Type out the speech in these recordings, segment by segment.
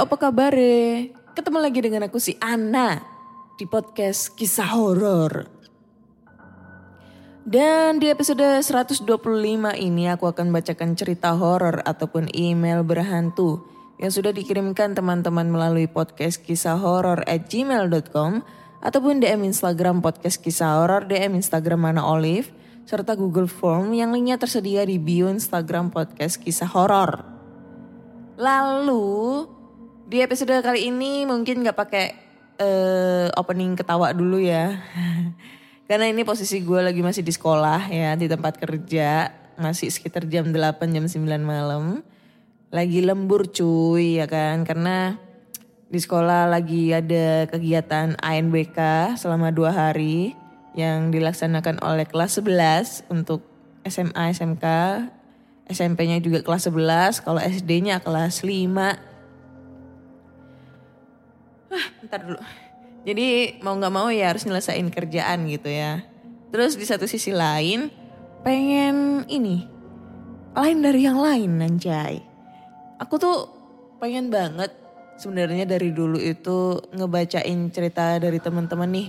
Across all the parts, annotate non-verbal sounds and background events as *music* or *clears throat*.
apa kabar Ketemu lagi dengan aku si Ana di podcast kisah horor. Dan di episode 125 ini aku akan bacakan cerita horor ataupun email berhantu yang sudah dikirimkan teman-teman melalui podcast kisah horor at gmail.com ataupun DM Instagram podcast kisah horor, DM Instagram Mana Olive, serta Google Form yang linknya tersedia di bio Instagram podcast kisah horor. Lalu di episode kali ini mungkin nggak pakai eh, opening ketawa dulu ya. *laughs* Karena ini posisi gue lagi masih di sekolah ya, di tempat kerja. Masih sekitar jam 8, jam 9 malam. Lagi lembur cuy ya kan. Karena di sekolah lagi ada kegiatan ANBK selama dua hari. Yang dilaksanakan oleh kelas 11 untuk SMA, SMK. SMP-nya juga kelas 11, kalau SD-nya kelas 5. Ah, bentar dulu. Jadi mau nggak mau ya harus nyelesain kerjaan gitu ya. Terus di satu sisi lain pengen ini lain dari yang lain anjay. Aku tuh pengen banget sebenarnya dari dulu itu ngebacain cerita dari teman-teman nih,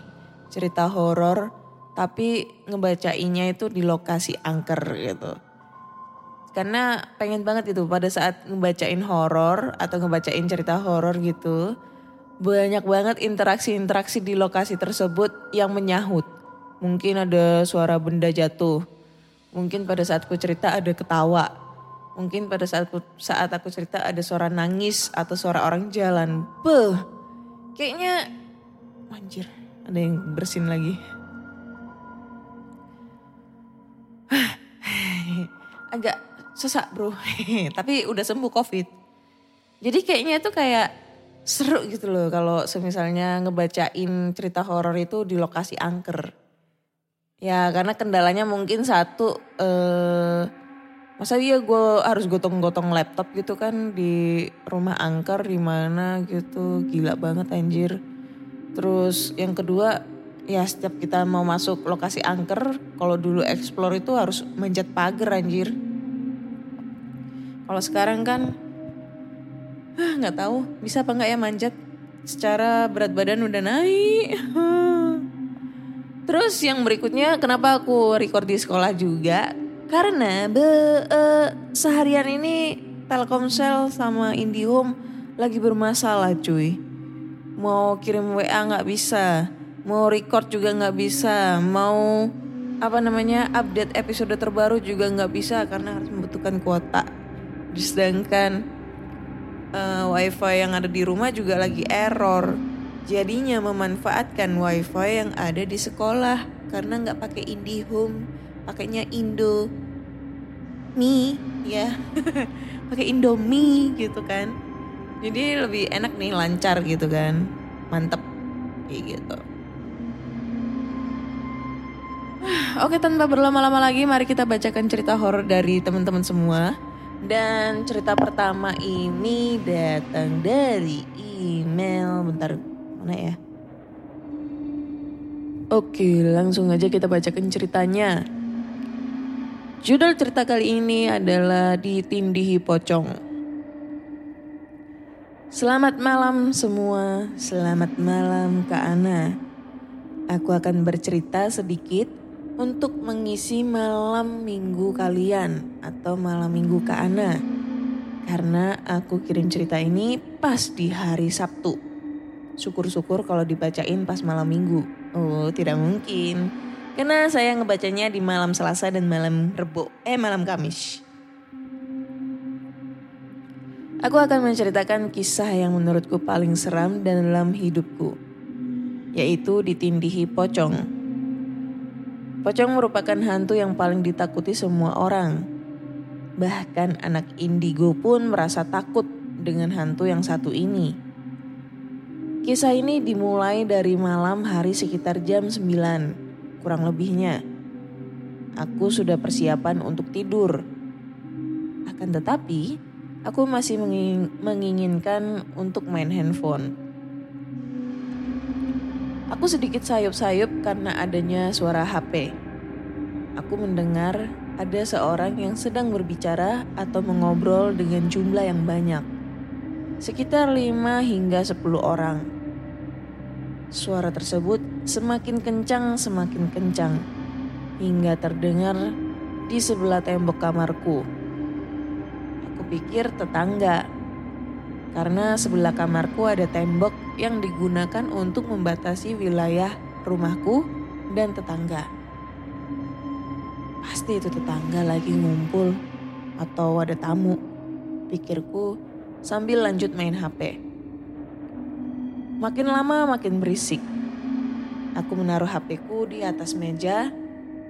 cerita horor tapi ngebacainnya itu di lokasi angker gitu. Karena pengen banget itu pada saat ngebacain horor atau ngebacain cerita horor gitu banyak banget interaksi-interaksi di lokasi tersebut yang menyahut. Mungkin ada suara benda jatuh. Mungkin pada saat aku cerita ada ketawa. Mungkin pada saat aku, saat aku cerita ada suara nangis atau suara orang jalan. Beuh, kayaknya anjir ada yang bersin lagi. *sighs* Agak sesak bro, *laughs* tapi udah sembuh covid. Jadi kayaknya itu kayak seru gitu loh kalau semisalnya ngebacain cerita horor itu di lokasi angker. Ya karena kendalanya mungkin satu, eh, masa iya gue harus gotong-gotong laptop gitu kan di rumah angker di mana gitu, gila banget anjir. Terus yang kedua ya setiap kita mau masuk lokasi angker, kalau dulu explore itu harus manjat pagar anjir. Kalau sekarang kan Ah, nggak tahu bisa apa nggak ya manjat. Secara berat badan udah naik. Terus yang berikutnya kenapa aku record di sekolah juga? Karena be, eh, seharian ini Telkomsel sama IndiHome lagi bermasalah cuy. Mau kirim WA nggak bisa, mau record juga nggak bisa, mau apa namanya update episode terbaru juga nggak bisa karena harus membutuhkan kuota. Sedangkan eh, wifi yang ada di rumah juga lagi error. Jadinya memanfaatkan wifi yang ada di sekolah karena nggak pakai IndiHome, pakainya Indo Mi ya, *laughs* pakai Indomie gitu kan. Jadi lebih enak nih lancar gitu kan, mantep kayak gitu. *sighs* Oke tanpa berlama-lama lagi mari kita bacakan cerita horor dari teman-teman semua. Dan cerita pertama ini datang dari email bentar mana ya? Oke, langsung aja kita bacakan ceritanya. Judul cerita kali ini adalah Ditindihi Pocong. Selamat malam semua, selamat malam Kak Ana. Aku akan bercerita sedikit untuk mengisi malam minggu kalian atau malam minggu Kak Ana. Karena aku kirim cerita ini pas di hari Sabtu. Syukur-syukur kalau dibacain pas malam minggu. Oh tidak mungkin. Karena saya ngebacanya di malam Selasa dan malam Rebo. Eh malam Kamis. Aku akan menceritakan kisah yang menurutku paling seram dalam hidupku. Yaitu ditindihi pocong. Pocong merupakan hantu yang paling ditakuti semua orang. Bahkan anak indigo pun merasa takut dengan hantu yang satu ini. Kisah ini dimulai dari malam hari sekitar jam 9, kurang lebihnya. Aku sudah persiapan untuk tidur. Akan tetapi, aku masih menginginkan untuk main handphone. Aku sedikit sayup-sayup karena adanya suara HP. Aku mendengar ada seorang yang sedang berbicara atau mengobrol dengan jumlah yang banyak. Sekitar 5 hingga 10 orang. Suara tersebut semakin kencang semakin kencang hingga terdengar di sebelah tembok kamarku pikir tetangga. Karena sebelah kamarku ada tembok yang digunakan untuk membatasi wilayah rumahku dan tetangga. Pasti itu tetangga lagi ngumpul atau ada tamu. Pikirku sambil lanjut main HP. Makin lama makin berisik. Aku menaruh HPku di atas meja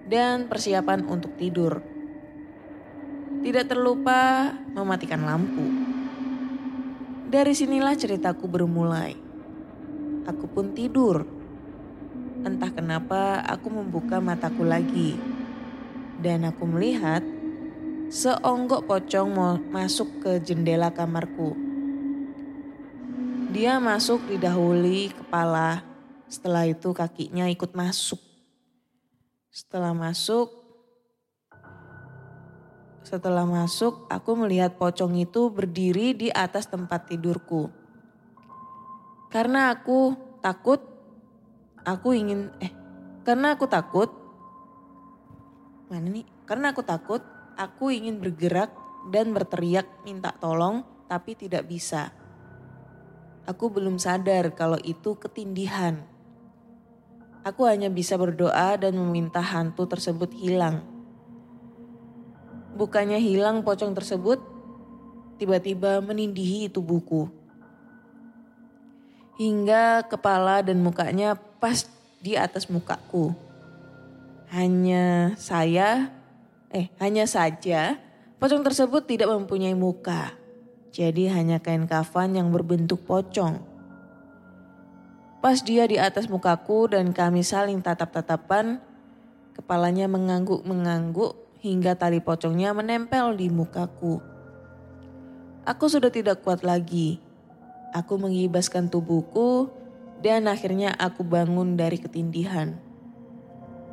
dan persiapan untuk tidur. Tidak terlupa mematikan lampu. Dari sinilah ceritaku bermulai. Aku pun tidur. Entah kenapa aku membuka mataku lagi. Dan aku melihat seonggok pocong mau masuk ke jendela kamarku. Dia masuk didahului kepala, setelah itu kakinya ikut masuk. Setelah masuk, setelah masuk, aku melihat pocong itu berdiri di atas tempat tidurku. Karena aku takut, aku ingin eh karena aku takut mana nih? Karena aku takut, aku ingin bergerak dan berteriak minta tolong tapi tidak bisa. Aku belum sadar kalau itu ketindihan. Aku hanya bisa berdoa dan meminta hantu tersebut hilang. Bukannya hilang pocong tersebut, tiba-tiba menindihi tubuhku. Hingga kepala dan mukanya pas di atas mukaku. Hanya saya, eh hanya saja pocong tersebut tidak mempunyai muka. Jadi hanya kain kafan yang berbentuk pocong. Pas dia di atas mukaku dan kami saling tatap-tatapan, kepalanya mengangguk-mengangguk hingga tali pocongnya menempel di mukaku. Aku sudah tidak kuat lagi. Aku mengibaskan tubuhku dan akhirnya aku bangun dari ketindihan.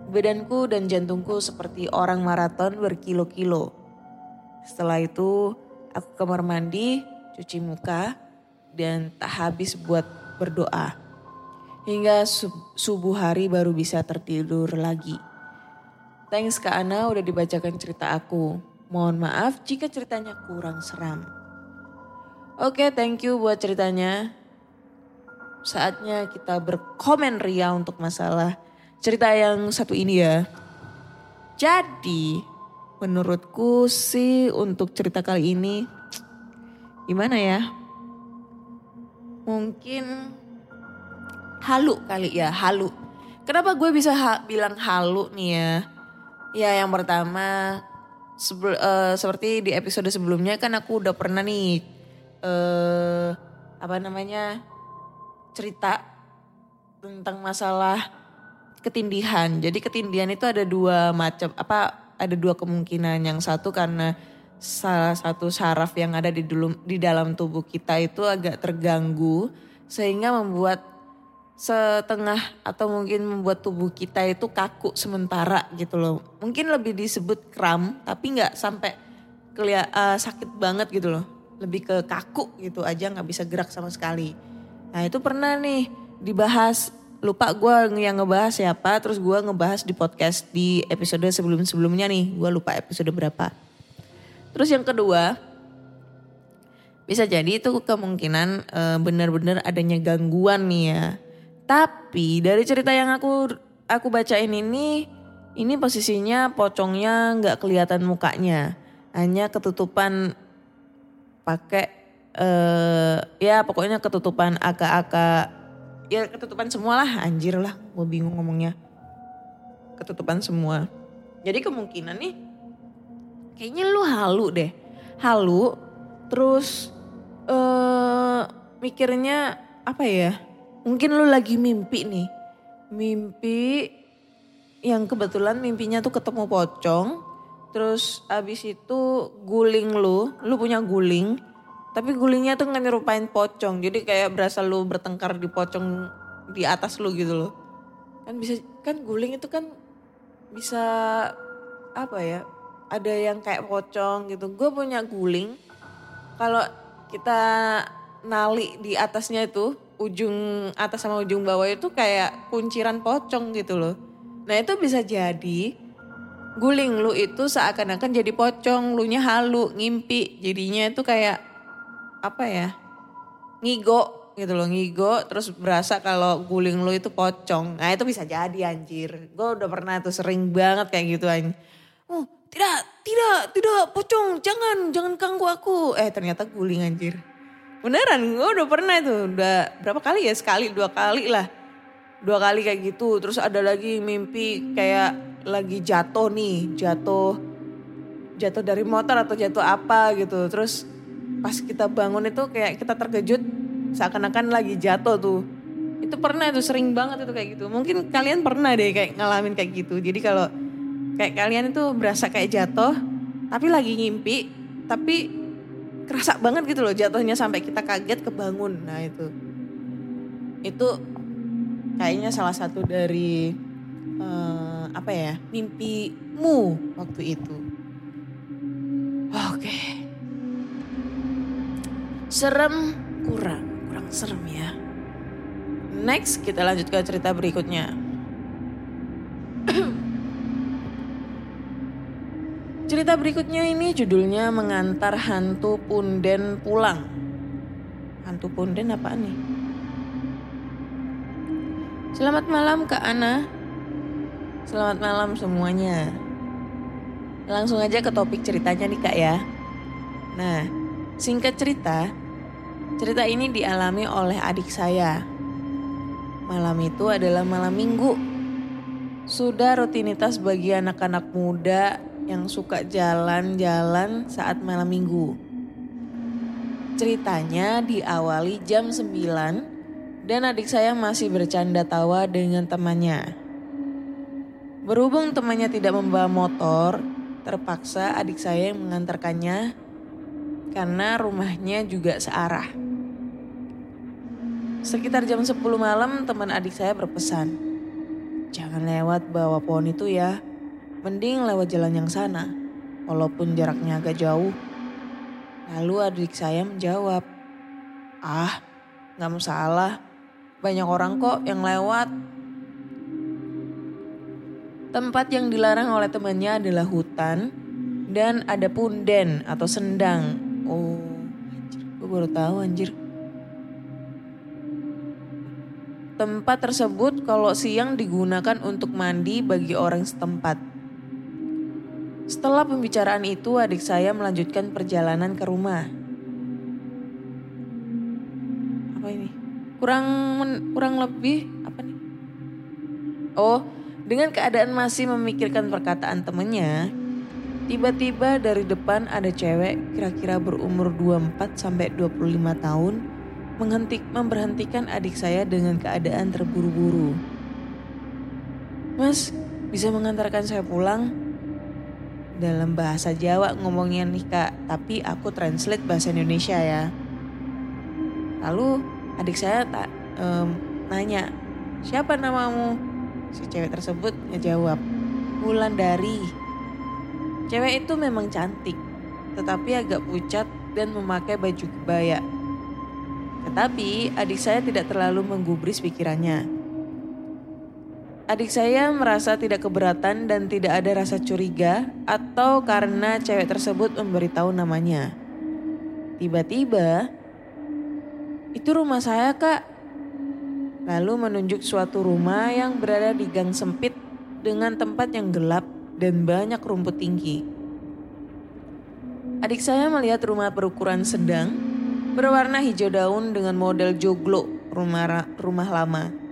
Badanku dan jantungku seperti orang maraton berkilo-kilo. Setelah itu aku kamar mandi, cuci muka, dan tak habis buat berdoa. Hingga subuh hari baru bisa tertidur lagi. Thanks Kak Ana udah dibacakan cerita aku. Mohon maaf jika ceritanya kurang seram. Oke, okay, thank you buat ceritanya. Saatnya kita berkomen ria untuk masalah cerita yang satu ini ya. Jadi, menurutku sih untuk cerita kali ini gimana ya? Mungkin halu kali ya, halu. Kenapa gue bisa ha bilang halu nih ya? Ya yang pertama sebel, uh, seperti di episode sebelumnya kan aku udah pernah nih uh, apa namanya cerita tentang masalah ketindihan. Jadi ketindihan itu ada dua macam apa ada dua kemungkinan. Yang satu karena salah satu saraf yang ada di dalam di dalam tubuh kita itu agak terganggu sehingga membuat setengah atau mungkin membuat tubuh kita itu kaku sementara gitu loh. Mungkin lebih disebut kram tapi nggak sampai kelihat uh, sakit banget gitu loh. Lebih ke kaku gitu aja nggak bisa gerak sama sekali. Nah itu pernah nih dibahas lupa gue yang ngebahas siapa terus gue ngebahas di podcast di episode sebelum-sebelumnya nih gue lupa episode berapa. Terus yang kedua Bisa jadi itu kemungkinan eh, benar-benar adanya gangguan nih ya. Tapi dari cerita yang aku aku bacain ini, ini posisinya pocongnya nggak kelihatan mukanya, hanya ketutupan pakai eh ya pokoknya ketutupan agak-agak ya ketutupan semua lah anjir lah gue bingung ngomongnya. Ketutupan semua. Jadi kemungkinan nih kayaknya lu halu deh. Halu terus eh mikirnya apa ya mungkin lu lagi mimpi nih. Mimpi yang kebetulan mimpinya tuh ketemu pocong terus abis itu guling lu lu punya guling tapi gulingnya tuh nggak nyerupain pocong jadi kayak berasa lu bertengkar di pocong di atas lu gitu loh. Kan bisa kan guling itu kan bisa apa ya ada yang kayak pocong gitu. Gue punya guling kalau kita nali di atasnya itu ujung atas sama ujung bawah itu kayak kunciran pocong gitu loh. Nah itu bisa jadi guling lu itu seakan-akan jadi pocong lu nya halu ngimpi. Jadinya itu kayak apa ya ngigo gitu loh ngigo. Terus berasa kalau guling lu itu pocong. Nah itu bisa jadi anjir. Gue udah pernah tuh sering banget kayak gitu anjir oh tidak tidak tidak pocong. Jangan jangan ganggu aku. Eh ternyata guling anjir beneran gue udah pernah itu udah berapa kali ya? Sekali dua kali lah. Dua kali kayak gitu. Terus ada lagi mimpi kayak lagi jatuh nih jatuh jatuh dari motor atau jatuh apa gitu. Terus pas kita bangun itu kayak kita terkejut seakan-akan lagi jatuh tuh. Itu pernah itu sering banget itu kayak gitu. Mungkin kalian pernah deh kayak ngalamin kayak gitu. Jadi kalau kayak kalian itu berasa kayak jatuh tapi lagi ngimpi tapi kerasa banget gitu loh jatuhnya sampai kita kaget kebangun. Nah itu. Itu kayaknya salah satu dari eh, apa ya mimpimu waktu itu. Oke. Serem kurang kurang serem ya. Next kita lanjut ke cerita berikutnya *clears throat* Cerita berikutnya ini judulnya Mengantar Hantu Punden Pulang. Hantu Punden apa nih? Selamat malam Kak Ana. Selamat malam semuanya. Langsung aja ke topik ceritanya nih Kak ya. Nah, singkat cerita, cerita ini dialami oleh adik saya. Malam itu adalah malam minggu. Sudah rutinitas bagi anak-anak muda yang suka jalan-jalan saat malam minggu. Ceritanya diawali jam 9 dan adik saya masih bercanda tawa dengan temannya. Berhubung temannya tidak membawa motor, terpaksa adik saya yang mengantarkannya karena rumahnya juga searah. Sekitar jam 10 malam teman adik saya berpesan, jangan lewat bawah pohon itu ya, Mending lewat jalan yang sana, walaupun jaraknya agak jauh. Lalu adik saya menjawab, Ah, gak masalah. Banyak orang kok yang lewat. Tempat yang dilarang oleh temannya adalah hutan dan ada punden atau sendang. Oh, anjir, gue baru tahu anjir. Tempat tersebut kalau siang digunakan untuk mandi bagi orang setempat. Setelah pembicaraan itu, adik saya melanjutkan perjalanan ke rumah. Apa ini? Kurang men- kurang lebih apa nih? Oh, dengan keadaan masih memikirkan perkataan temennya, tiba-tiba dari depan ada cewek kira-kira berumur 24 sampai 25 tahun menghentik memberhentikan adik saya dengan keadaan terburu-buru. Mas, bisa mengantarkan saya pulang? Dalam bahasa Jawa ngomongnya nih kak, tapi aku translate bahasa Indonesia ya. Lalu adik saya tak em, nanya, siapa namamu? Si cewek tersebut ngejawab, Wulandari. Cewek itu memang cantik, tetapi agak pucat dan memakai baju kebaya. Tetapi adik saya tidak terlalu menggubris pikirannya. Adik saya merasa tidak keberatan dan tidak ada rasa curiga atau karena cewek tersebut memberitahu namanya. Tiba-tiba, itu rumah saya kak. Lalu menunjuk suatu rumah yang berada di gang sempit dengan tempat yang gelap dan banyak rumput tinggi. Adik saya melihat rumah berukuran sedang, berwarna hijau daun dengan model joglo rumah, rumah lama.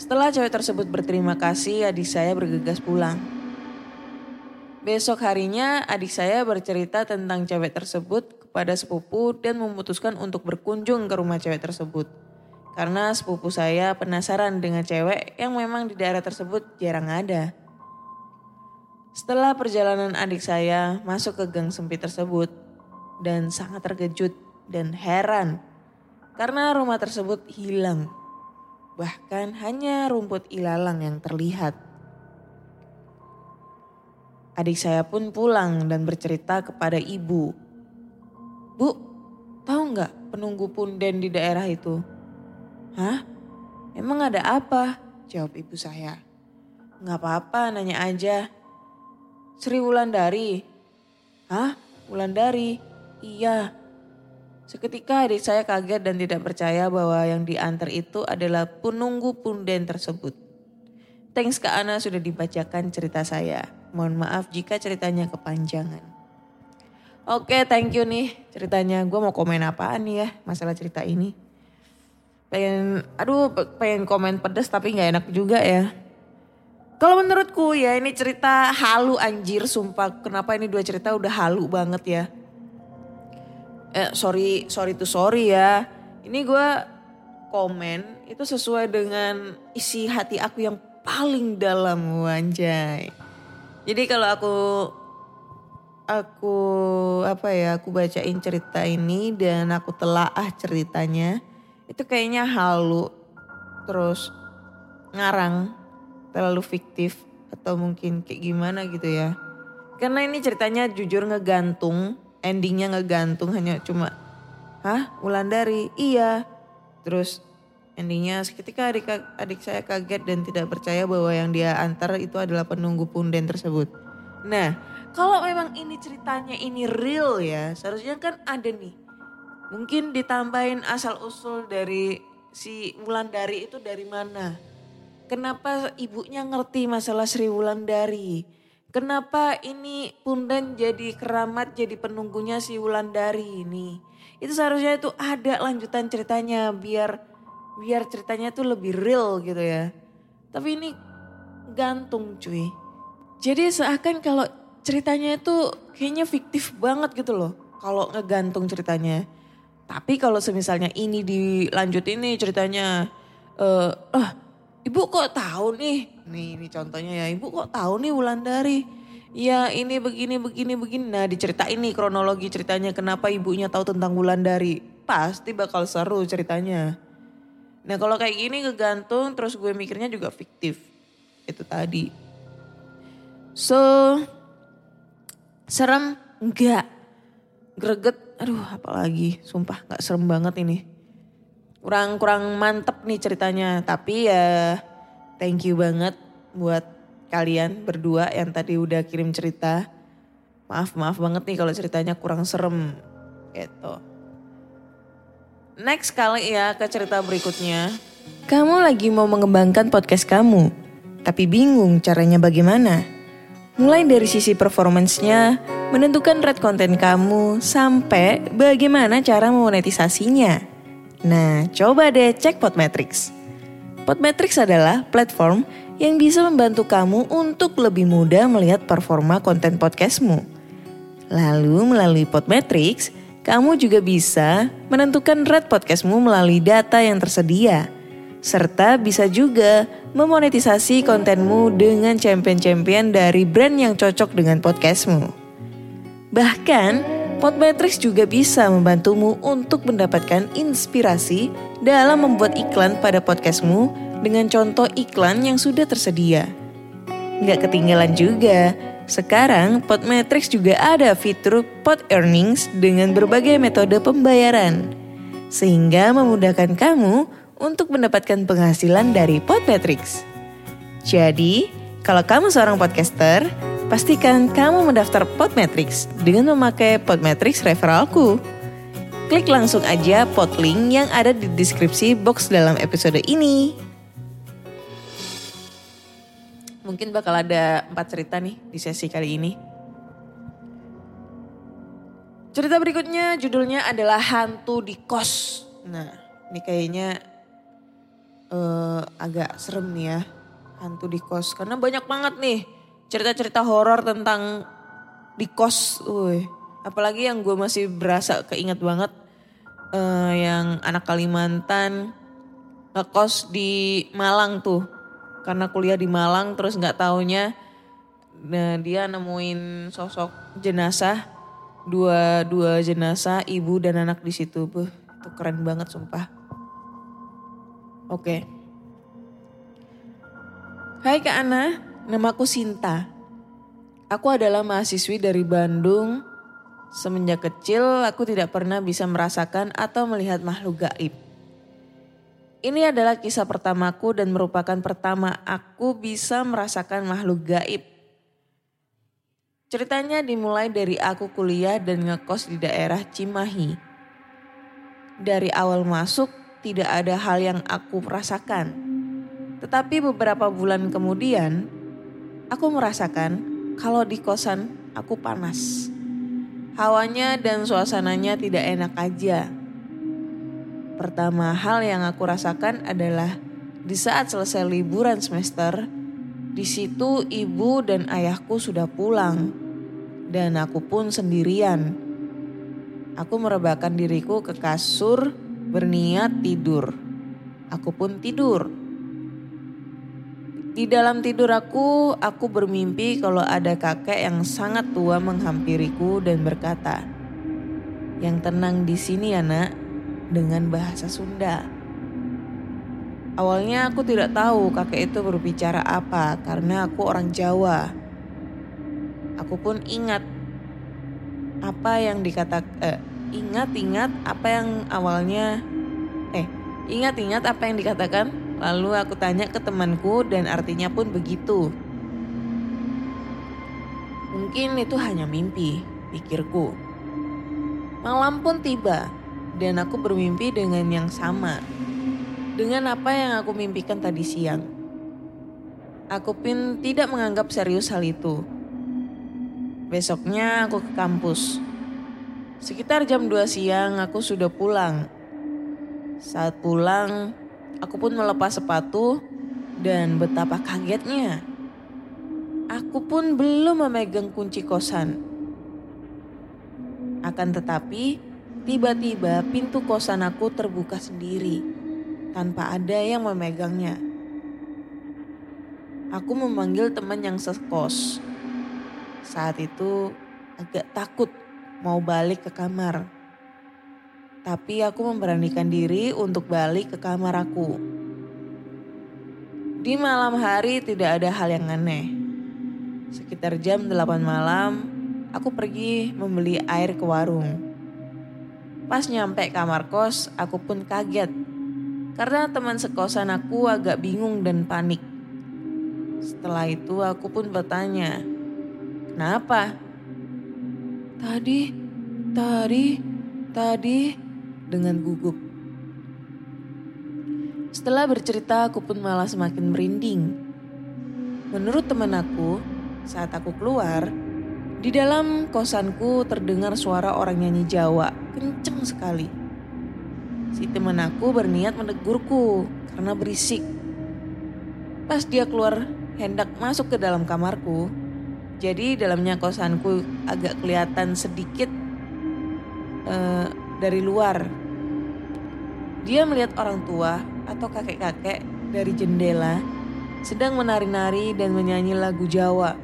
Setelah cewek tersebut berterima kasih, adik saya bergegas pulang. Besok harinya adik saya bercerita tentang cewek tersebut kepada sepupu dan memutuskan untuk berkunjung ke rumah cewek tersebut. Karena sepupu saya penasaran dengan cewek yang memang di daerah tersebut jarang ada. Setelah perjalanan adik saya masuk ke gang sempit tersebut dan sangat terkejut dan heran karena rumah tersebut hilang. Bahkan hanya rumput ilalang yang terlihat. Adik saya pun pulang dan bercerita kepada ibu. Bu, tahu nggak penunggu punden di daerah itu? Hah? Emang ada apa? Jawab ibu saya. Nggak apa-apa, nanya aja. Sri Wulandari. Hah? Wulandari? Iya. Seketika adik saya kaget dan tidak percaya bahwa yang diantar itu adalah penunggu punden tersebut. Thanks ke Ana sudah dibacakan cerita saya. Mohon maaf jika ceritanya kepanjangan. Oke, thank you nih ceritanya. Gue mau komen apaan nih ya masalah cerita ini. Pengen, aduh pengen komen pedas tapi nggak enak juga ya. Kalau menurutku ya ini cerita halu anjir sumpah. Kenapa ini dua cerita udah halu banget ya. Eh sorry, sorry to sorry ya. Ini gue komen itu sesuai dengan isi hati aku yang paling dalam wanjay. Jadi kalau aku aku apa ya aku bacain cerita ini dan aku telaah ceritanya itu kayaknya halu terus ngarang terlalu fiktif atau mungkin kayak gimana gitu ya. Karena ini ceritanya jujur ngegantung, endingnya ngegantung hanya cuma, hah Wulandari? Iya. Terus endingnya seketika adik, adik saya kaget dan tidak percaya bahwa yang dia antar itu adalah penunggu punden tersebut. Nah kalau memang ini ceritanya ini real ya seharusnya kan ada nih. Mungkin ditambahin asal usul dari si Wulandari itu dari mana Kenapa ibunya ngerti masalah Sri Wulandari? Kenapa ini Pundan jadi keramat jadi penunggunya si Wulandari ini? Itu seharusnya itu ada lanjutan ceritanya biar biar ceritanya tuh lebih real gitu ya. Tapi ini gantung cuy. Jadi seakan kalau ceritanya itu kayaknya fiktif banget gitu loh. Kalau ngegantung ceritanya. Tapi kalau semisalnya ini dilanjutin nih ceritanya. Eh, uh, uh, Ibu kok tahu nih? Nih, ini contohnya ya. Ibu kok tahu nih Wulandari? Ya ini begini, begini, begini. Nah diceritain nih kronologi ceritanya kenapa ibunya tahu tentang Wulandari. Pasti bakal seru ceritanya. Nah kalau kayak gini kegantung terus gue mikirnya juga fiktif. Itu tadi. So, serem? Enggak. Greget, aduh apalagi. Sumpah gak serem banget ini kurang kurang mantep nih ceritanya tapi ya thank you banget buat kalian berdua yang tadi udah kirim cerita. Maaf maaf banget nih kalau ceritanya kurang serem gitu. Next kali ya ke cerita berikutnya. Kamu lagi mau mengembangkan podcast kamu tapi bingung caranya bagaimana. Mulai dari sisi performancenya menentukan red konten kamu sampai bagaimana cara memonetisasinya. Nah, coba deh cek Podmetrics. Podmetrics adalah platform yang bisa membantu kamu untuk lebih mudah melihat performa konten podcastmu. Lalu melalui Podmetrics, kamu juga bisa menentukan rate podcastmu melalui data yang tersedia. Serta bisa juga memonetisasi kontenmu dengan champion-champion dari brand yang cocok dengan podcastmu. Bahkan, Podmetrics juga bisa membantumu untuk mendapatkan inspirasi dalam membuat iklan pada podcastmu dengan contoh iklan yang sudah tersedia. Nggak ketinggalan juga, sekarang Podmetrics juga ada fitur Pod Earnings dengan berbagai metode pembayaran. Sehingga memudahkan kamu untuk mendapatkan penghasilan dari Podmetrics. Jadi, kalau kamu seorang podcaster, Pastikan kamu mendaftar Podmetrics dengan memakai Podmetrics referralku. Klik langsung aja pod link yang ada di deskripsi box dalam episode ini. Mungkin bakal ada empat cerita nih di sesi kali ini. Cerita berikutnya judulnya adalah Hantu di Kos. Nah, ini kayaknya eh, agak serem nih ya. Hantu di kos. Karena banyak banget nih cerita-cerita horor tentang di kos. Uy. Apalagi yang gue masih berasa keinget banget. eh, yang anak Kalimantan ngekos di Malang tuh. Karena kuliah di Malang terus nggak taunya nah, dia nemuin sosok jenazah dua dua jenazah ibu dan anak di situ. Buh, itu keren banget sumpah. Oke. Hai Kak Ana, namaku Sinta. Aku adalah mahasiswi dari Bandung. Semenjak kecil aku tidak pernah bisa merasakan atau melihat makhluk gaib. Ini adalah kisah pertamaku dan merupakan pertama aku bisa merasakan makhluk gaib. Ceritanya dimulai dari aku kuliah dan ngekos di daerah Cimahi. Dari awal masuk tidak ada hal yang aku rasakan. Tetapi beberapa bulan kemudian, aku merasakan kalau di kosan aku panas. Hawanya dan suasananya tidak enak aja. Pertama hal yang aku rasakan adalah di saat selesai liburan semester, di situ ibu dan ayahku sudah pulang dan aku pun sendirian. Aku merebahkan diriku ke kasur berniat tidur. Aku pun tidur. Di dalam tidur aku, aku bermimpi kalau ada kakek yang sangat tua menghampiriku dan berkata, "Yang tenang di sini ya, Nak," dengan bahasa Sunda. Awalnya aku tidak tahu kakek itu berbicara apa karena aku orang Jawa. Aku pun ingat apa yang dikata eh, ingat-ingat apa yang awalnya eh ingat-ingat apa yang dikatakan Lalu aku tanya ke temanku dan artinya pun begitu. Mungkin itu hanya mimpi, pikirku. Malam pun tiba dan aku bermimpi dengan yang sama. Dengan apa yang aku mimpikan tadi siang. Aku pun tidak menganggap serius hal itu. Besoknya aku ke kampus. Sekitar jam 2 siang aku sudah pulang. Saat pulang, Aku pun melepas sepatu dan betapa kagetnya. Aku pun belum memegang kunci kosan. Akan tetapi, tiba-tiba pintu kosan aku terbuka sendiri tanpa ada yang memegangnya. Aku memanggil teman yang sekos. Saat itu agak takut mau balik ke kamar tapi aku memberanikan diri untuk balik ke kamar aku. Di malam hari tidak ada hal yang aneh. Sekitar jam 8 malam, aku pergi membeli air ke warung. Pas nyampe kamar kos, aku pun kaget. Karena teman sekosan aku agak bingung dan panik. Setelah itu aku pun bertanya, Kenapa? Tadi, tadi, tadi, dengan gugup. Setelah bercerita, aku pun malah semakin merinding. Menurut teman aku, saat aku keluar, di dalam kosanku terdengar suara orang nyanyi Jawa, kenceng sekali. Si teman aku berniat menegurku karena berisik. Pas dia keluar hendak masuk ke dalam kamarku, jadi dalamnya kosanku agak kelihatan sedikit uh, dari luar. Dia melihat orang tua atau kakek-kakek dari jendela sedang menari-nari dan menyanyi lagu Jawa.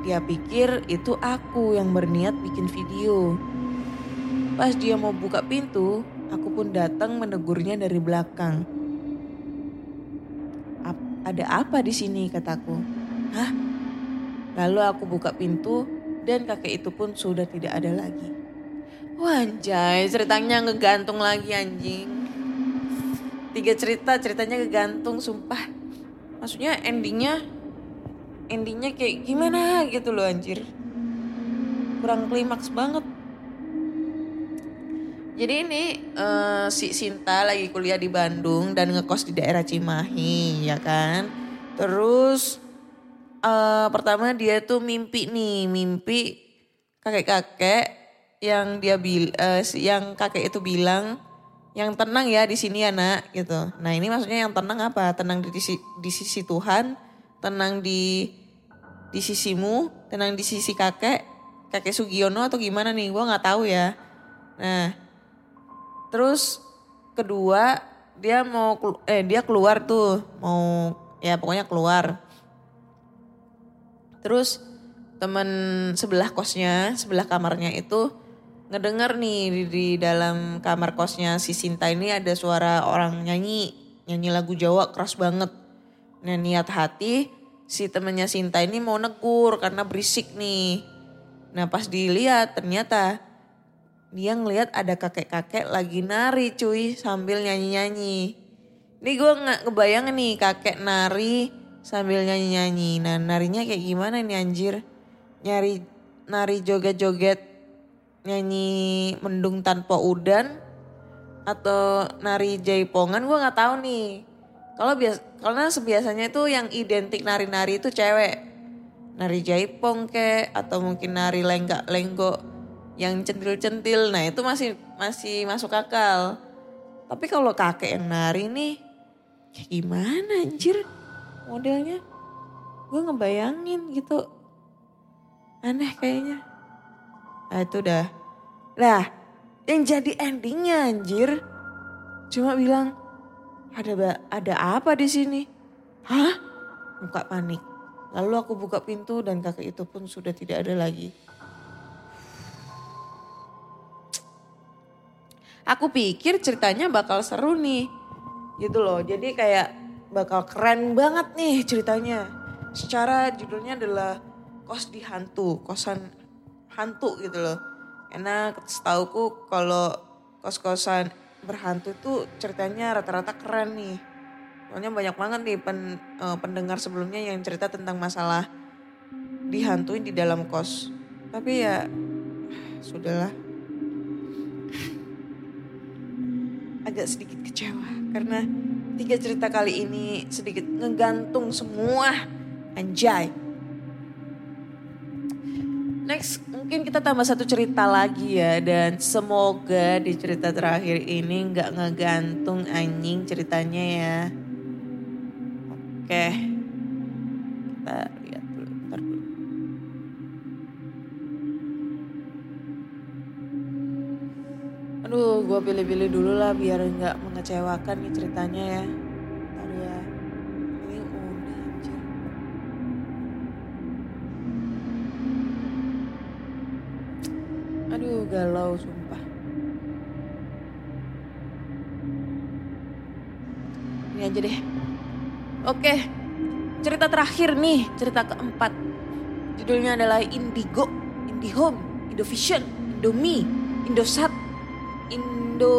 Dia pikir itu aku yang berniat bikin video. Pas dia mau buka pintu, aku pun datang menegurnya dari belakang. Ada apa di sini kataku? Hah? Lalu aku buka pintu dan kakek itu pun sudah tidak ada lagi. Wanjay, ceritanya ngegantung lagi anjing. Tiga cerita, ceritanya ngegantung, sumpah. Maksudnya endingnya endingnya kayak gimana gitu loh anjir. Kurang klimaks banget. Jadi ini eh, si Sinta lagi kuliah di Bandung dan ngekos di daerah Cimahi ya kan. Terus eh, pertama dia tuh mimpi nih, mimpi kakek-kakek yang dia bil si- yang kakek itu bilang yang tenang ya di sini ya nak gitu. Nah ini maksudnya yang tenang apa? Tenang di sisi, di sisi Tuhan, tenang di di sisimu, tenang di sisi kakek, kakek Sugiono atau gimana nih? Gua nggak tahu ya. Nah Terus kedua dia mau eh dia keluar tuh mau ya pokoknya keluar. Terus teman sebelah kosnya, sebelah kamarnya itu ngedenger nih di, di dalam kamar kosnya si Sinta ini ada suara orang nyanyi, nyanyi lagu Jawa keras banget. Nah niat hati si temennya Sinta ini mau negur karena berisik nih. Nah pas dilihat ternyata dia ngelihat ada kakek-kakek lagi nari cuy sambil nyanyi-nyanyi. Ini gue nggak kebayang nih kakek nari sambil nyanyi-nyanyi. Nah narinya kayak gimana nih anjir? Nyari nari joget-joget nyanyi mendung tanpa udan atau nari jaipongan gue nggak tahu nih. Kalau bias karena sebiasanya itu yang identik nari-nari itu cewek. Nari jaipong kek atau mungkin nari lenggak-lenggok yang centil-centil. Nah, itu masih masih masuk akal. Tapi kalau kakek yang nari nih kayak gimana anjir modelnya? Gue ngebayangin gitu. Aneh kayaknya. Nah, itu udah. Lah, yang jadi endingnya anjir cuma bilang ada ada apa di sini? Hah? Muka panik. Lalu aku buka pintu dan kakek itu pun sudah tidak ada lagi. Aku pikir ceritanya bakal seru nih. Gitu loh. Jadi kayak bakal keren banget nih ceritanya. Secara judulnya adalah kos di hantu, kosan hantu gitu loh. Karena setauku kalau kos-kosan berhantu tuh ceritanya rata-rata keren nih. Soalnya banyak banget nih pen- eh, pendengar sebelumnya yang cerita tentang masalah dihantuin di dalam kos. Tapi ya sudahlah. Agak sedikit kecewa karena tiga cerita kali ini sedikit ngegantung semua. Anjay. Next mungkin kita tambah satu cerita lagi ya dan semoga di cerita terakhir ini nggak ngegantung anjing ceritanya ya. Oke. Kita lihat dulu, bentar dulu. Aduh, gue pilih-pilih dulu lah biar nggak mengecewakan nih ceritanya ya. Galau sumpah. Ini aja deh. Oke, cerita terakhir nih, cerita keempat. Judulnya adalah Indigo, Indihome, Indovision, Indomie, Indosat, Indo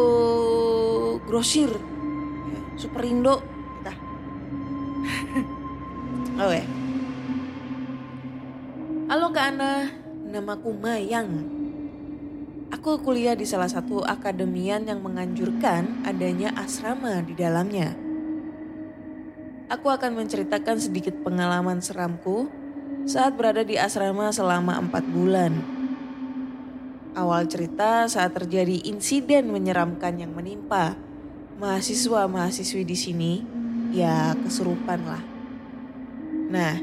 Grosir, ya, Super Indo, kita. *laughs* Oke. Halo Kak Ana, namaku Mayang. Aku kuliah di salah satu akademian yang menganjurkan adanya asrama di dalamnya. Aku akan menceritakan sedikit pengalaman seramku saat berada di asrama selama empat bulan. Awal cerita saat terjadi insiden menyeramkan yang menimpa mahasiswa-mahasiswi di sini, ya kesurupan lah. Nah,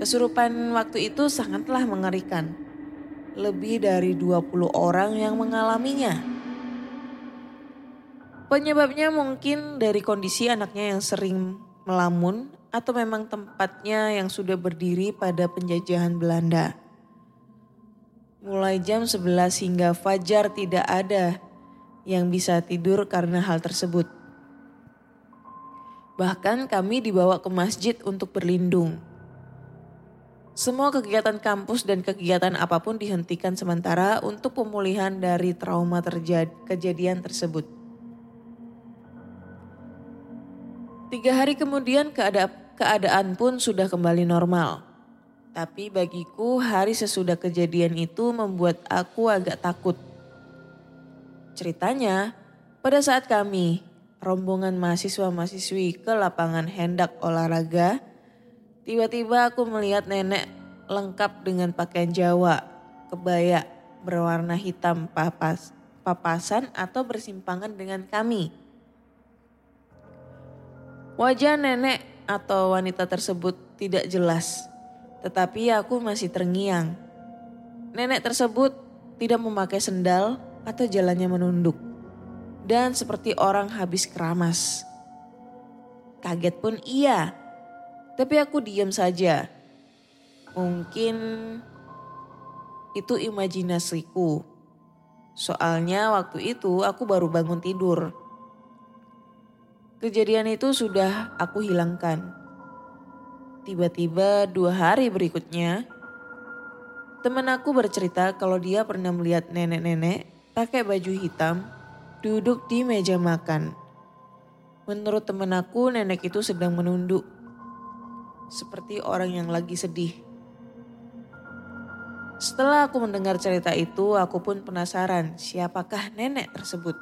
kesurupan waktu itu sangatlah mengerikan. Lebih dari 20 orang yang mengalaminya. Penyebabnya mungkin dari kondisi anaknya yang sering melamun atau memang tempatnya yang sudah berdiri pada penjajahan Belanda. Mulai jam 11 hingga fajar tidak ada yang bisa tidur karena hal tersebut. Bahkan kami dibawa ke masjid untuk berlindung. Semua kegiatan kampus dan kegiatan apa pun dihentikan sementara untuk pemulihan dari trauma terjadi kejadian tersebut. Tiga hari kemudian keada keadaan pun sudah kembali normal. Tapi bagiku hari sesudah kejadian itu membuat aku agak takut. Ceritanya, pada saat kami, rombongan mahasiswa-mahasiswi ke lapangan hendak olahraga, tiba-tiba aku melihat nenek lengkap dengan pakaian Jawa, kebaya, berwarna hitam papas, papasan atau bersimpangan dengan kami. Wajah nenek atau wanita tersebut tidak jelas, tetapi aku masih terngiang. Nenek tersebut tidak memakai sendal atau jalannya menunduk, dan seperti orang habis keramas. Kaget pun iya, tapi aku diam saja. Mungkin itu imajinasiku. Soalnya waktu itu aku baru bangun tidur. Kejadian itu sudah aku hilangkan. Tiba-tiba dua hari berikutnya, teman aku bercerita kalau dia pernah melihat nenek-nenek pakai baju hitam duduk di meja makan. Menurut teman aku, nenek itu sedang menunduk. Seperti orang yang lagi sedih. Setelah aku mendengar cerita itu, aku pun penasaran siapakah nenek tersebut.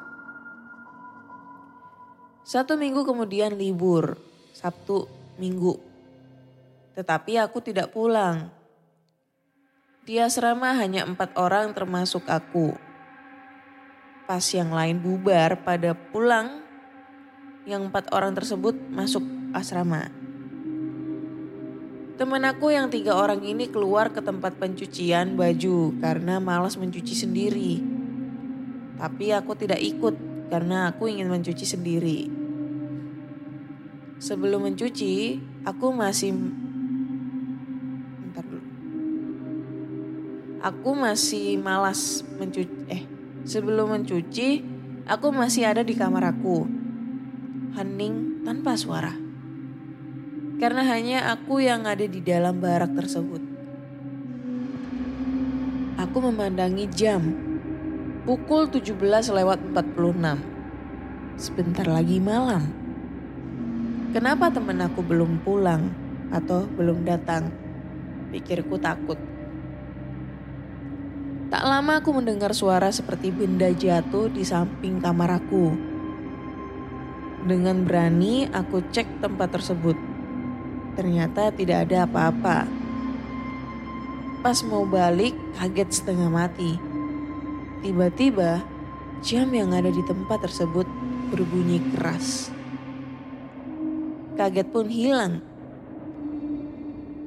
Satu minggu kemudian libur, Sabtu, Minggu. Tetapi aku tidak pulang. Di asrama hanya empat orang termasuk aku. Pas yang lain bubar pada pulang, yang empat orang tersebut masuk asrama. Temen aku yang tiga orang ini keluar ke tempat pencucian baju karena malas mencuci sendiri. Tapi aku tidak ikut karena aku ingin mencuci sendiri. Sebelum mencuci, aku masih Bentar dulu. Aku masih malas mencuci eh sebelum mencuci, aku masih ada di kamar aku. Hening tanpa suara. Karena hanya aku yang ada di dalam barak tersebut. Aku memandangi jam Pukul 17 lewat 46. Sebentar lagi malam. Kenapa temen aku belum pulang atau belum datang? Pikirku takut. Tak lama aku mendengar suara seperti benda jatuh di samping kamar aku. Dengan berani aku cek tempat tersebut. Ternyata tidak ada apa-apa. Pas mau balik, kaget setengah mati. Tiba-tiba, jam yang ada di tempat tersebut berbunyi keras. Kaget pun hilang.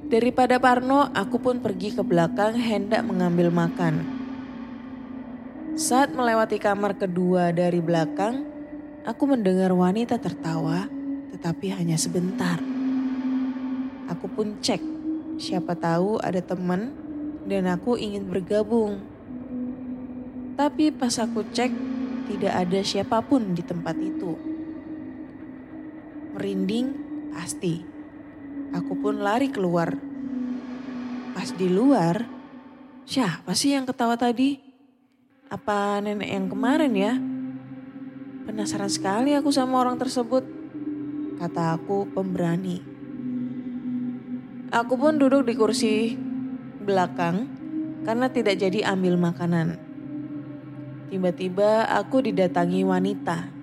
Daripada Parno, aku pun pergi ke belakang hendak mengambil makan. Saat melewati kamar kedua dari belakang, aku mendengar wanita tertawa, tetapi hanya sebentar. Aku pun cek, siapa tahu ada teman dan aku ingin bergabung. Tapi pas aku cek, tidak ada siapa pun di tempat itu. Merinding, pasti. Aku pun lari keluar. Pas di luar, siapa sih yang ketawa tadi? Apa nenek yang kemarin ya? Penasaran sekali aku sama orang tersebut. Kata aku pemberani. Aku pun duduk di kursi belakang karena tidak jadi ambil makanan. Tiba-tiba aku didatangi wanita.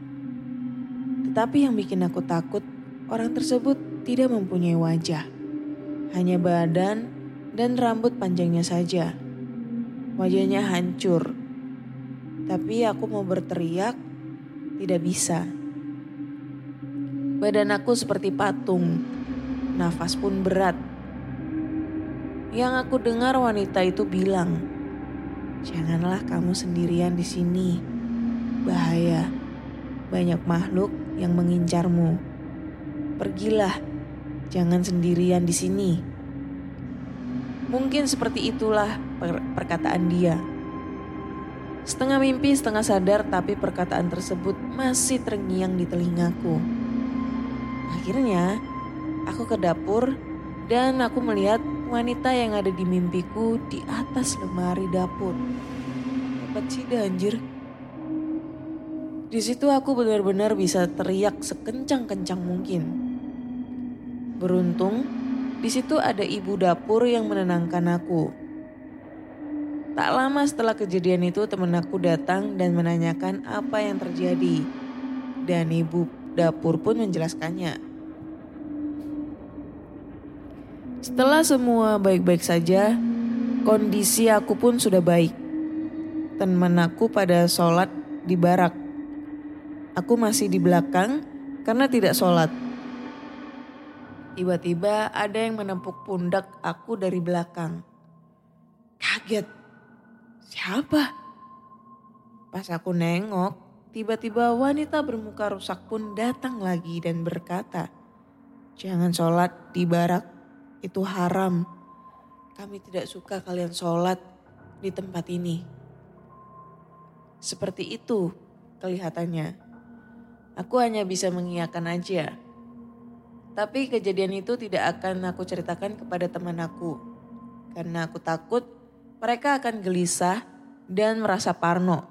Tetapi yang bikin aku takut, orang tersebut tidak mempunyai wajah. Hanya badan dan rambut panjangnya saja. Wajahnya hancur. Tapi aku mau berteriak, tidak bisa. Badan aku seperti patung, nafas pun berat. Yang aku dengar wanita itu bilang, Janganlah kamu sendirian di sini. Bahaya. Banyak makhluk yang mengincarmu. Pergilah. Jangan sendirian di sini. Mungkin seperti itulah per perkataan dia. Setengah mimpi, setengah sadar, tapi perkataan tersebut masih terngiang di telingaku. Akhirnya, aku ke dapur dan aku melihat wanita yang ada di mimpiku di atas lemari dapur. Hebat sih dah anjir. Di situ aku benar-benar bisa teriak sekencang-kencang mungkin. Beruntung, Di situ ada ibu dapur yang menenangkan aku. Tak lama setelah kejadian itu temen aku datang dan menanyakan apa yang terjadi. Dan ibu dapur pun menjelaskannya. Setelah semua baik-baik saja, kondisi aku pun sudah baik. Teman aku pada sholat di barak. Aku masih di belakang karena tidak sholat. Tiba-tiba ada yang menempuk pundak aku dari belakang. Kaget. Siapa? Pas aku nengok, tiba-tiba wanita bermuka rusak pun datang lagi dan berkata, Jangan sholat di barak itu haram. Kami tidak suka kalian sholat di tempat ini. Seperti itu kelihatannya. Aku hanya bisa mengiyakan aja. Tapi kejadian itu tidak akan aku ceritakan kepada teman aku. Karena aku takut mereka akan gelisah dan merasa parno.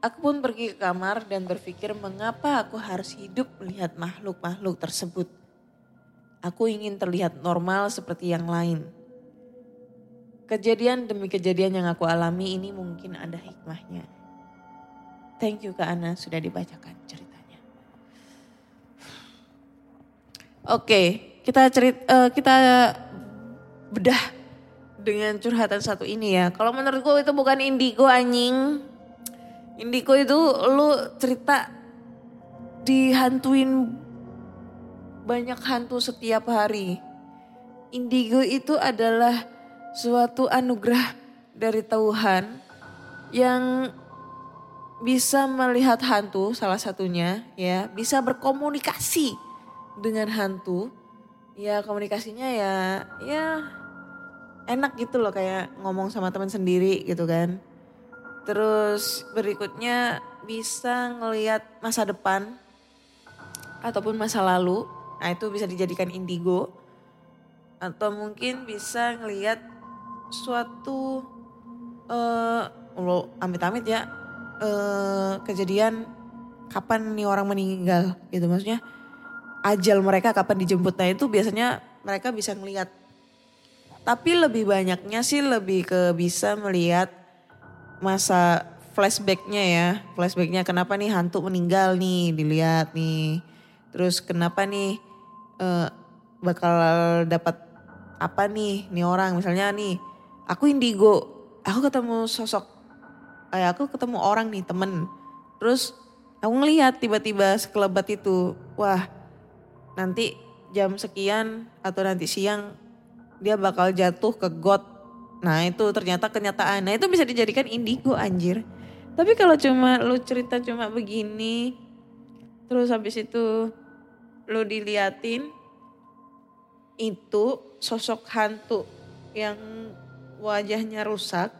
Aku pun pergi ke kamar dan berpikir mengapa aku harus hidup melihat makhluk-makhluk tersebut. Aku ingin terlihat normal seperti yang lain. Kejadian demi kejadian yang aku alami ini mungkin ada hikmahnya. Thank you Kak Ana sudah dibacakan ceritanya. Oke, kita cerit uh, kita bedah dengan curhatan satu ini ya. Kalau menurutku itu bukan indigo anjing. Indigo itu lu cerita dihantuin banyak hantu setiap hari. Indigo itu adalah suatu anugerah dari Tuhan yang bisa melihat hantu salah satunya ya, bisa berkomunikasi dengan hantu. Ya komunikasinya ya ya enak gitu loh kayak ngomong sama teman sendiri gitu kan. Terus berikutnya bisa ngelihat masa depan ataupun masa lalu. Nah itu bisa dijadikan indigo. Atau mungkin bisa ngelihat suatu uh, lo amit-amit ya uh, kejadian kapan nih orang meninggal gitu. Maksudnya ajal mereka kapan dijemput. Nah itu biasanya mereka bisa ngelihat tapi lebih banyaknya sih lebih ke bisa melihat masa flashbacknya ya. Flashbacknya kenapa nih hantu meninggal nih dilihat nih. Terus kenapa nih uh, bakal dapat apa nih nih orang. Misalnya nih aku indigo aku ketemu sosok kayak aku ketemu orang nih temen. Terus aku ngelihat tiba-tiba sekelebat itu wah nanti jam sekian atau nanti siang dia bakal jatuh ke got. Nah itu ternyata kenyataan. Nah itu bisa dijadikan indigo anjir. Tapi kalau cuma lu cerita cuma begini terus habis itu lu diliatin itu sosok hantu yang wajahnya rusak.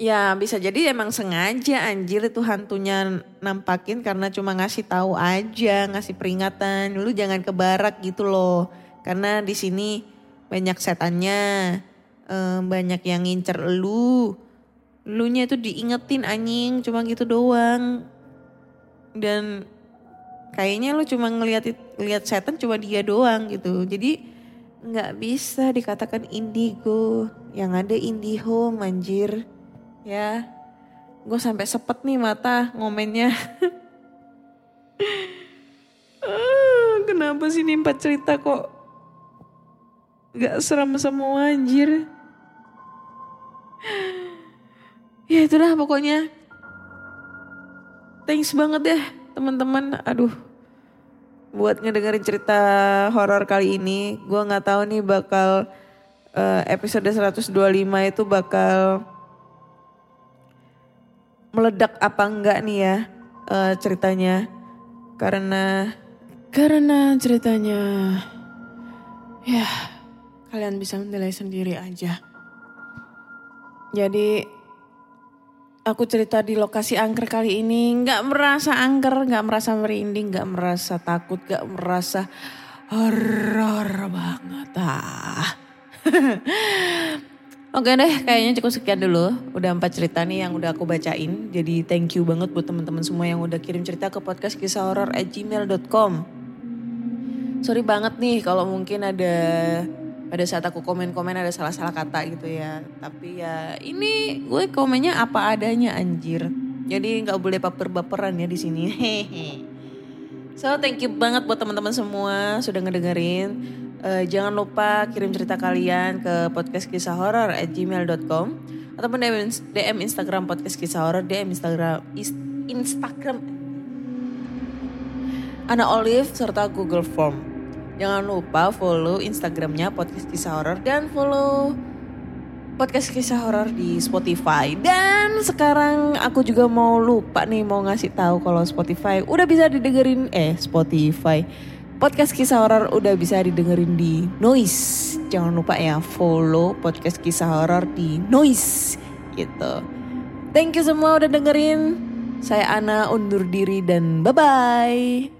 Ya bisa jadi emang sengaja anjir itu hantunya nampakin karena cuma ngasih tahu aja, ngasih peringatan, lu jangan ke barak gitu loh. Karena di sini banyak setannya, eh, banyak yang ngincer lu. Lu nya itu diingetin anjing, cuma gitu doang. Dan kayaknya lu cuma ngeliat lihat setan cuma dia doang gitu. Jadi nggak bisa dikatakan indigo. Yang ada indigo manjir. Ya gue sampai sepet nih mata ngomennya. *laughs* Kenapa sih nih empat cerita kok nggak seram semua anjir? Ya itulah pokoknya. Thanks banget ya teman-teman aduh buat ngedengerin cerita horor kali ini. Gue nggak tahu nih bakal uh, episode 125 itu bakal meledak apa enggak nih ya uh, ceritanya. Karena karena ceritanya ya kalian bisa menilai sendiri aja. Jadi aku cerita di lokasi angker kali ini nggak merasa angker, nggak merasa merinding, nggak merasa takut, nggak merasa horror banget ah. *laughs* Oke deh, kayaknya cukup sekian dulu. Udah empat cerita nih yang udah aku bacain. Jadi thank you banget buat teman-teman semua yang udah kirim cerita ke podcast kisah horor at gmail.com. sorry banget nih kalau mungkin ada pada saat aku komen-komen ada salah-salah kata gitu ya. Tapi ya ini gue komennya apa adanya anjir. Jadi nggak boleh baper-baperan ya di sini. *laughs* So thank you banget buat teman-teman semua sudah ngedengerin. Eh, jangan lupa kirim cerita kalian ke podcast kisah horor at gmail.com ataupun DM, DM Instagram podcast kisah horor DM Instagram is- Instagram Ana Olive serta Google Form. Jangan lupa follow Instagramnya podcast kisah horor dan follow podcast kisah horor di Spotify. Dan sekarang aku juga mau lupa nih mau ngasih tahu kalau Spotify udah bisa didengerin eh Spotify. Podcast kisah horor udah bisa didengerin di Noise. Jangan lupa ya follow podcast kisah horor di Noise gitu. Thank you semua udah dengerin. Saya Ana undur diri dan bye-bye.